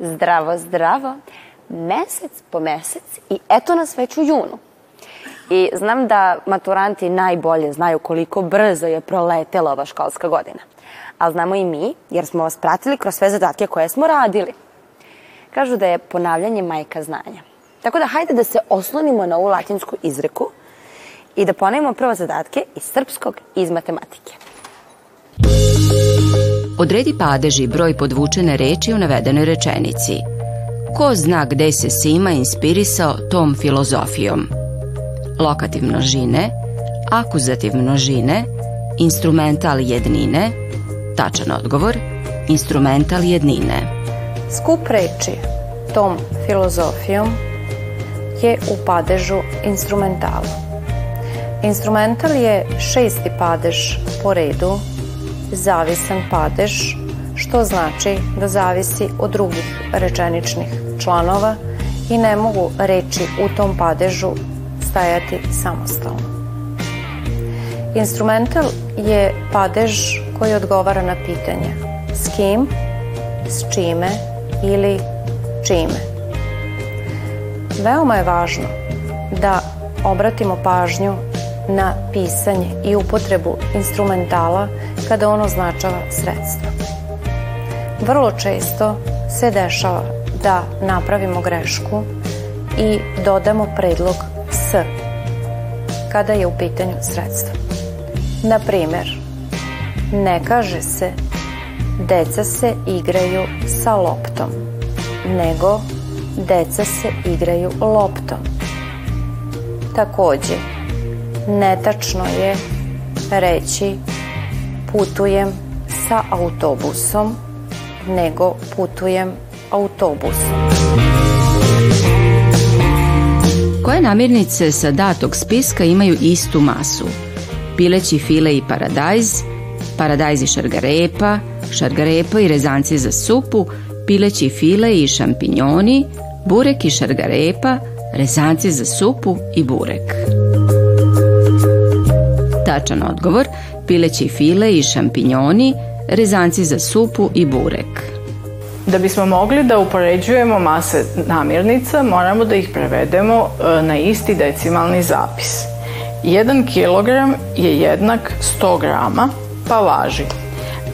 Zdravo, zdravo. Mesec po mesec i eto nas već u junu. I znam da maturanti najbolje znaju koliko brzo je proletela ova školska godina. Ali znamo i mi, jer smo vas pratili kroz sve zadatke koje smo radili. Kažu da je ponavljanje majka znanja. Tako da hajde da se oslonimo na ovu latinsku izreku i da ponavimo prvo zadatke iz srpskog i iz matematike. Odredi padež i broj podvučene reči u navedenoj rečenici. Ko zna gde se Sima inspirisao tom filozofijom? Lokativ množine, akuzativ množine, instrumental jednine, tačan odgovor, instrumental jednine. Skup reči tom filozofijom je u padežu instrumentalu. Instrumental je šesti padež po redu, zavisan padež, što znači da zavisi od drugih rečeničnih članova i ne mogu reči u tom padežu stajati samostalno. Instrumental je padež koji odgovara na pitanje s kim, s čime ili čime. Veoma je važno da obratimo pažnju na pisanje i upotrebu instrumentala kada on označava sredstvo. Vrlo često se dešava da napravimo grešku i dodamo predlog s kada je u pitanju sredstvo. Na primer, ne kaže se deca se igraju sa loptom, nego deca se igraju loptom. Takođe, netačno je reći putujem sa autobusom, nego putujem autobusom. Koje namirnice sa datog spiska imaju istu masu? Pileći file i paradajz, paradajz i šargarepa, šargarepa i rezanci za supu, pileći file i šampinjoni, burek i šargarepa, rezanci za supu i burek. Tačan odgovor, pileći file i šampinjoni, rezanci za supu i burek. Da bismo mogli da upoređujemo mase namirnica, moramo da ih prevedemo e, na isti decimalni zapis. 1 kg je jednak 100 grama, pa važi.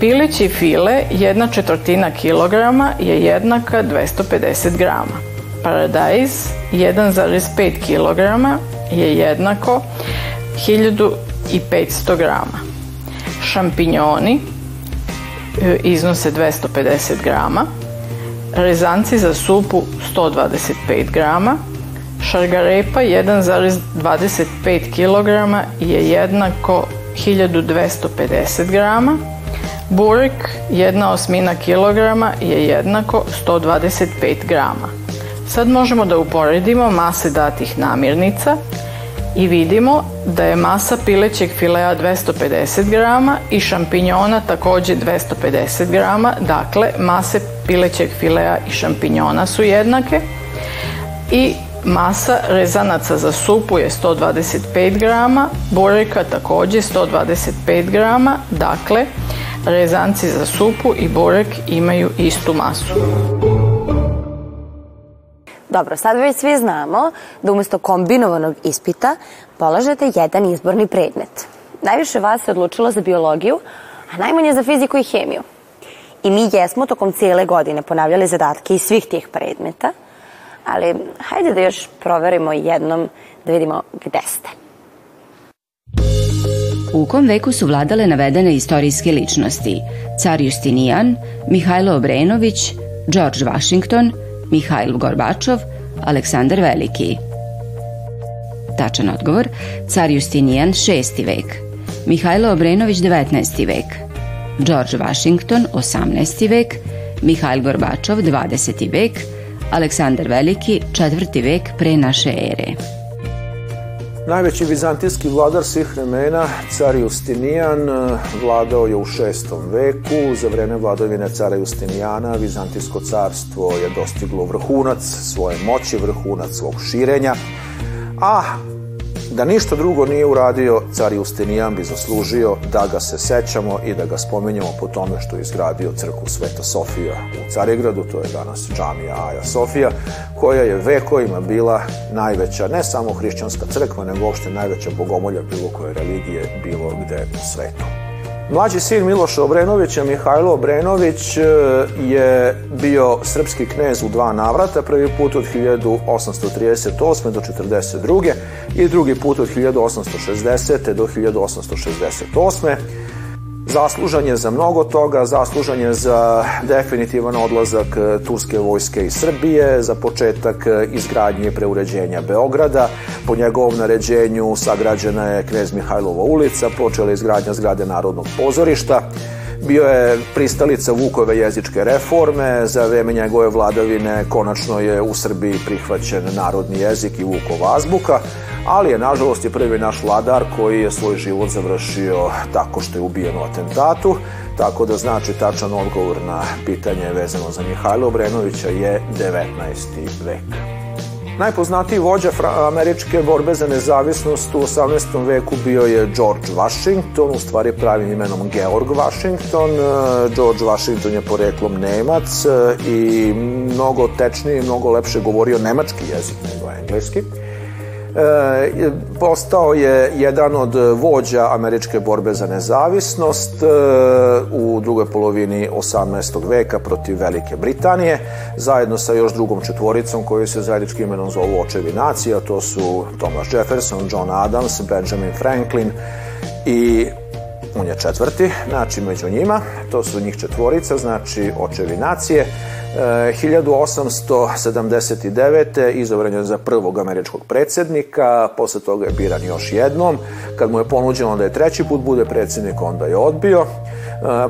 Pileći file, jedna četvrtina kilograma je jednaka 250 grama. Paradajz, 1,5 kg je jednako 1500 grama. Šampinjoni e, iznose 250 grama. Rezanci za supu 125 grama. Šargarepa 1,25 kg je jednako 1250 grama. Burek, jedna osmina kilograma je jednako 125 grama. Sad možemo da uporedimo mase datih namirnica i vidimo da je masa pilećeg filea 250 grama i šampinjona takođe 250 grama, dakle mase pilećeg filea i šampinjona su jednake. I masa rezanaca za supu je 125 grama, bureka takođe 125 grama, dakle rezanci za supu i burek imaju istu masu. Dobro, sad već svi znamo da umesto kombinovanog ispita polažete jedan izborni predmet. Najviše vas se odlučilo za biologiju, a najmanje za fiziku i hemiju. I mi jesmo tokom cijele godine ponavljali zadatke iz svih tih predmeta, ali hajde da još proverimo jednom da vidimo gde ste. U kom veku su vladale navedene istorijske ličnosti? Car Justinijan, Mihajlo Obrenović, George Washington, Mihajl Gorbačov, Aleksandar Veliki. Tačan odgovor, car Justinijan 6. vek, Mihajlo Obrenović 19. vek, George Washington 18. vek, Mihajl Gorbačov 20. vek, Aleksandar Veliki 4. vek pre naše ere. Najveći vizantijski vladar svih vremena, car Justinijan, vladao je u šestom veku. Za vreme vladavine cara Justinijana Vizantijsko carstvo je dostiglo vrhunac svoje moći, vrhunac svog širenja. A Da ništa drugo nije uradio, car Justinijan bi zaslužio da ga se sećamo i da ga spomenjamo po tome što je izgradio crkvu Sveta Sofija u Carigradu, to je danas džamija Aja Sofija, koja je vekovima bila najveća, ne samo hrišćanska crkva, nego uopšte najveća bogomolja bilo koje religije bilo gde u svetu. Mlađi sin Miloša Obrenovića, Mihajlo Obrenović, e, je bio srpski knez u dva navrata, prvi put od 1838. do 42. i drugi put od 1860. do 1868. Zaslužan je za mnogo toga, zaslužan je za definitivan odlazak turske vojske iz Srbije, za početak izgradnje i preuređenja Beograda. Po njegovom naređenju sagrađena je Knez Mihajlova ulica, počela je izgradnja zgrade Narodnog pozorišta. Bio je pristalica Vukove jezičke reforme, za vreme njegove vladavine konačno je u Srbiji prihvaćen narodni jezik i Vukova azbuka, ali je nažalost je prvi naš vladar koji je svoj život završio tako što je ubijen u atentatu, tako da znači tačan odgovor na pitanje vezano za Mihajlo Obrenovića je 19. vek. Najpoznatiji vođa američke borbe za nezavisnost u 18. veku bio je George Washington, u stvari pravim imenom Georg Washington. George Washington je poreklom Nemac i mnogo tečnije i mnogo lepše govorio nemački jezik nego engleski. E, postao je jedan od vođa američke borbe za nezavisnost e, u drugoj polovini 18. veka protiv Velike Britanije, zajedno sa još drugom četvoricom koju se zajedničkim imenom zovu očevi nacija, to su Thomas Jefferson, John Adams, Benjamin Franklin i on je četvrti, znači među njima, to su njih četvorica, znači očevi nacije. 1879. izabran je za prvog američkog predsednika, posle toga je biran još jednom. Kad mu je ponuđeno da je treći put bude predsednik, onda je odbio.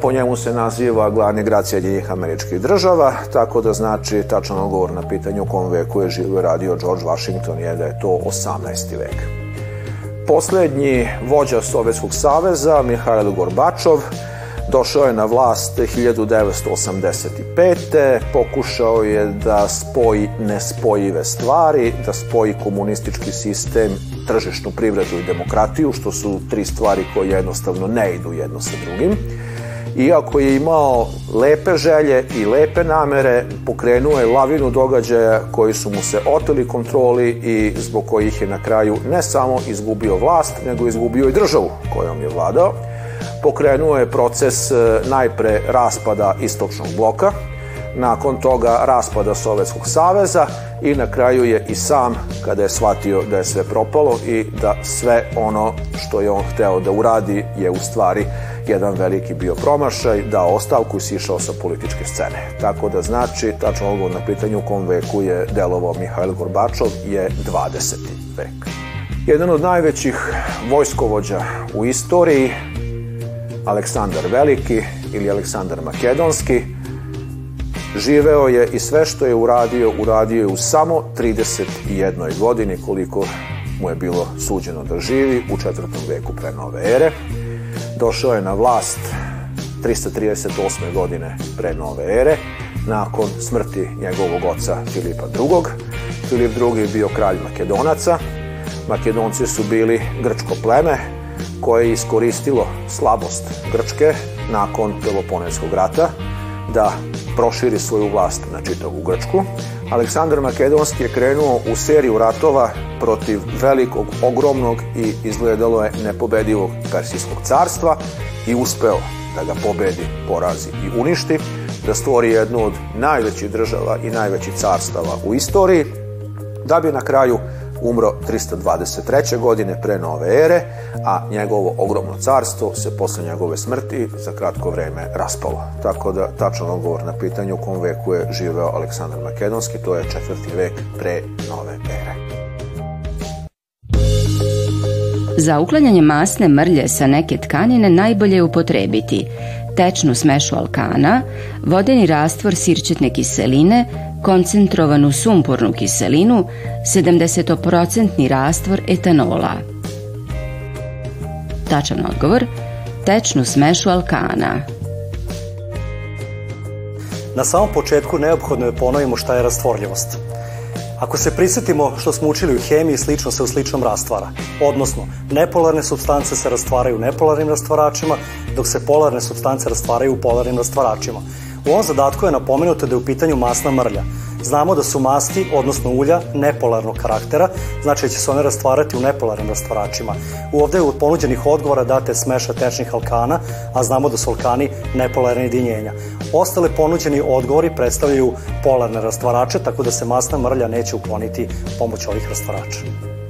Po njemu se naziva glavni grad Sjedinjih američkih država, tako da znači tačan odgovor na pitanje u kom veku je živio radio George Washington je da je to 18. vek. Poslednji vođa Sovjetskog saveza, Mihajl Gorbačov, Došao je na vlast 1985. Pokušao je da spoji nespojive stvari, da spoji komunistički sistem, tržišnu privredu i demokratiju, što su tri stvari koje jednostavno ne idu jedno sa drugim. Iako je imao lepe želje i lepe namere, pokrenuo je lavinu događaja koji su mu se oteli kontroli i zbog kojih je na kraju ne samo izgubio vlast, nego izgubio i državu kojom je vladao. Pokrenuo je proces e, najpre raspada istočnog bloka, nakon toga raspada Sovjetskog saveza i na kraju je i sam, kada je shvatio da je sve propalo i da sve ono što je on hteo da uradi je u stvari jedan veliki bio promašaj, dao ostavku i sišao sa političke scene. Tako da znači, tačno odgovor na pitanje u kom veku je delovao Mihajl Gorbačov je 20. vek. Jedan od najvećih vojskovođa u istoriji, Aleksandar Veliki ili Aleksandar Makedonski. Živeo je i sve što je uradio, uradio je u samo 31. godini koliko mu je bilo suđeno da živi u četvrtom veku pre nove ere. Došao je na vlast 338. godine pre nove ere, nakon smrti njegovog oca Filipa II. Filip II. je bio kralj Makedonaca. Makedonci su bili grčko pleme, koje je iskoristilo slabost Grčke nakon Peloponeskog rata da proširi svoju vlast na čitavu Grčku. Aleksandar Makedonski je krenuo u seriju ratova protiv velikog, ogromnog i izgledalo je nepobedivog Persijskog carstva i uspeo da ga pobedi, porazi i uništi, da stvori jednu od najvećih država i najvećih carstava u istoriji, da bi na kraju umro 323. godine pre nove ere, a njegovo ogromno carstvo se posle njegove smrti za kratko vreme raspalo. Tako da tačan odgovor na pitanje u kom veku je živeo Aleksandar Makedonski, to je četvrti vek pre nove ere. Za uklanjanje masne mrlje sa neke tkanine najbolje je upotrebiti tečnu smešu alkana, vodeni rastvor sirćetne kiseline, koncentrovanu sumpornu kiselinu, 70% rastvor etanola. Tačan odgovor, tečnu smešu alkana. Na samom početku neophodno je ponovimo šta je rastvorljivost. Ako se prisetimo što smo učili u hemiji, slično se u sličnom rastvara. Odnosno, nepolarne substance se rastvaraju nepolarnim rastvaračima, dok se polarne substance rastvaraju u polarnim rastvaračima. U ovom zadatku je napomenuto da je u pitanju masna mrlja. Znamo da su masti, odnosno ulja, nepolarnog karaktera, znači da će se one rastvarati u nepolarnim rastvaračima. U ovde je od ponuđenih odgovora date smeša tečnih alkana, a znamo da su alkani nepolarne jedinjenja. Ostale ponuđeni odgovori predstavljaju polarne rastvarače, tako da se masna mrlja neće ukloniti pomoć ovih rastvarača.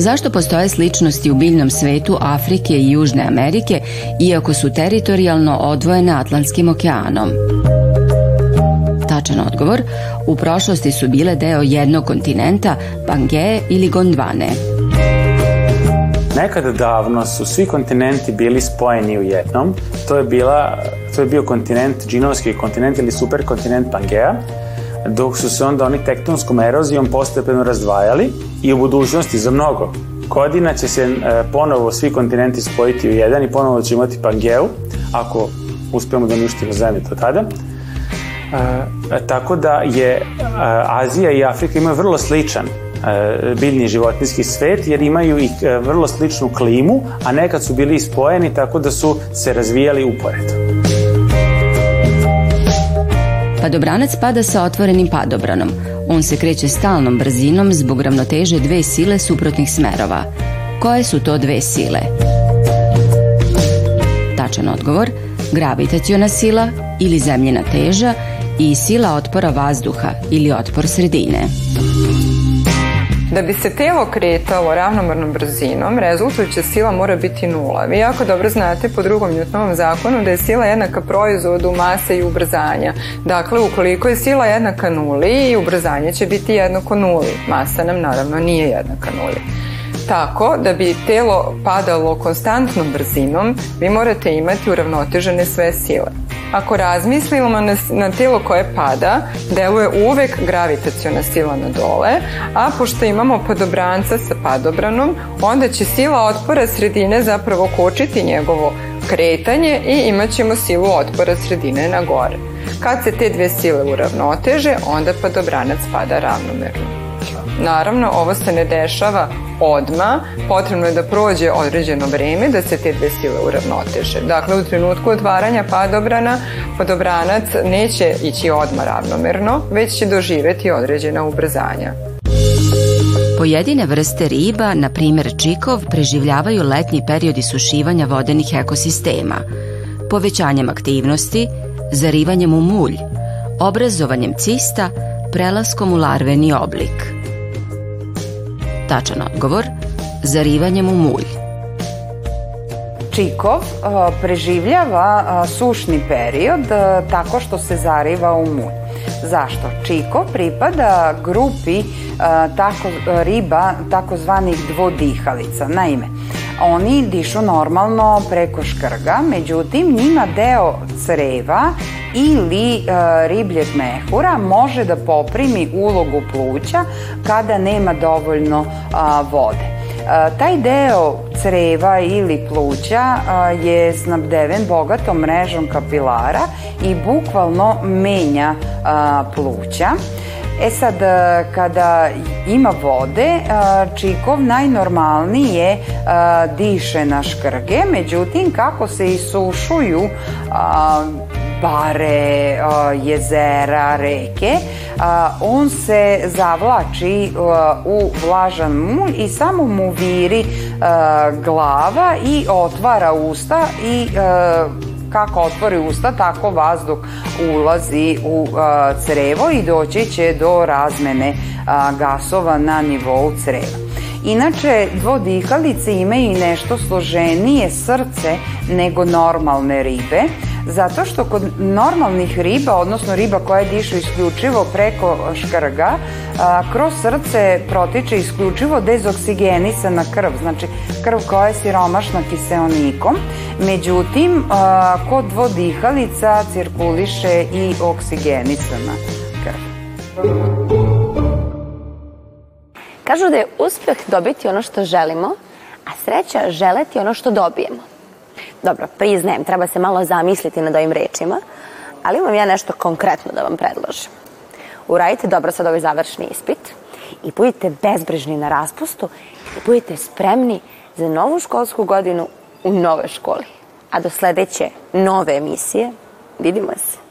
Zašto postoje sličnosti u biljnom svetu Afrike i Južne Amerike, iako su teritorijalno odvojene Atlantskim okeanom? Tačan odgovor, u prošlosti su bile deo jednog kontinenta, Pangeje ili Gondvane. Nekada davno su svi kontinenti bili spojeni u jednom. To je, bila, to je bio kontinent, džinovski kontinent ili superkontinent Pangea, dok su se onda oni tektonskom erozijom postepeno razdvajali i u budućnosti za mnogo godina će se e, ponovo svi kontinenti spojiti u jedan i ponovo će imati Pangeu, ako uspemo da uništimo zemlju do tada. E, tako da je e, Azija i Afrika imaju vrlo sličan e, biljni životinski svet jer imaju i e, vrlo sličnu klimu, a nekad su bili spojeni tako da su se razvijali uporedo. Padobranac pada sa otvorenim padobranom. On se kreće stalnom brzinom zbog ravnoteže dve sile suprotnih smerova. Koje su to dve sile? Tačan odgovor, gravitaciona sila ili zemljena teža i sila otpora vazduha ili otpor sredine. Da bi se telo kretalo ravnomernom brzinom, rezultujuća sila mora biti nula. Vi jako dobro znate po drugom Newtonovom zakonu da je sila jednaka proizvodu mase i ubrzanja. Dakle, ukoliko je sila jednaka nuli, ubrzanje će biti jednako nuli. Masa nam naravno nije jednaka nuli. Tako, da bi telo padalo konstantnom brzinom, vi morate imati uravnotežene sve sile. Ako razmislimo na, na telo koje pada, deluje uvek gravitaciona sila na dole, a pošto imamo padobranca sa padobranom, onda će sila otpora sredine zapravo kočiti njegovo kretanje i imat ćemo silu otpora sredine na gore. Kad se te dve sile uravnoteže, onda padobranac pada ravnomerno. Naravno, ovo se ne dešava odma, potrebno je da prođe određeno vreme da se te dve sile uravnoteže. Dakle, u trenutku otvaranja padobrana, padobranac neće ići odma ravnomerno, već će doživeti određena ubrzanja. Pojedine vrste riba, na primer čikov, preživljavaju letnji period isušivanja vodenih ekosistema, povećanjem aktivnosti, zarivanjem u mulj, obrazovanjem cista, prelaskom u larveni oblik. Tačan odgovor, zarivanjem u mulj. Čikov preživljava sušni period tako što se zariva u mulj. Zašto? Čiko pripada grupi tako, riba takozvanih dvodihalica. Naime, oni dišu normalno preko škrga, međutim njima deo creva ili e, ribljeg mehura može da poprimi ulogu pluća kada nema dovoljno a, vode. A, taj deo creva ili pluća a, je snabdeven bogatom mrežom kapilara i bukvalno menja a, pluća. E sad, kada ima vode, čikov najnormalnije diše na škrge, međutim, kako se isušuju bare, jezera, reke, on se zavlači u vlažan mulj i samo mu viri glava i otvara usta i kako otvori usta, tako vazduh ulazi u crevo i doći će do razmene gasova na nivou creva. Inače, dvodihalice imaju i nešto složenije srce nego normalne ribe, Zato što kod normalnih riba, odnosno riba koje dišu isključivo preko škrga, kroz srce protiče isključivo dezoksigenisana krv, znači krv koja je siromašna kiseonikom. Međutim, kod dvodihalica cirkuliše i oksigenisana krv. Kažu da je uspeh dobiti ono što želimo, a sreća želeti ono što dobijemo. Dobro, priznajem, treba se malo zamisliti nad ovim rečima, ali imam ja nešto konkretno da vam predložim. Uradite dobro sad ovaj završni ispit i budite bezbrižni na raspustu i budite spremni za novu školsku godinu u novoj školi. A do sledeće nove emisije vidimo se.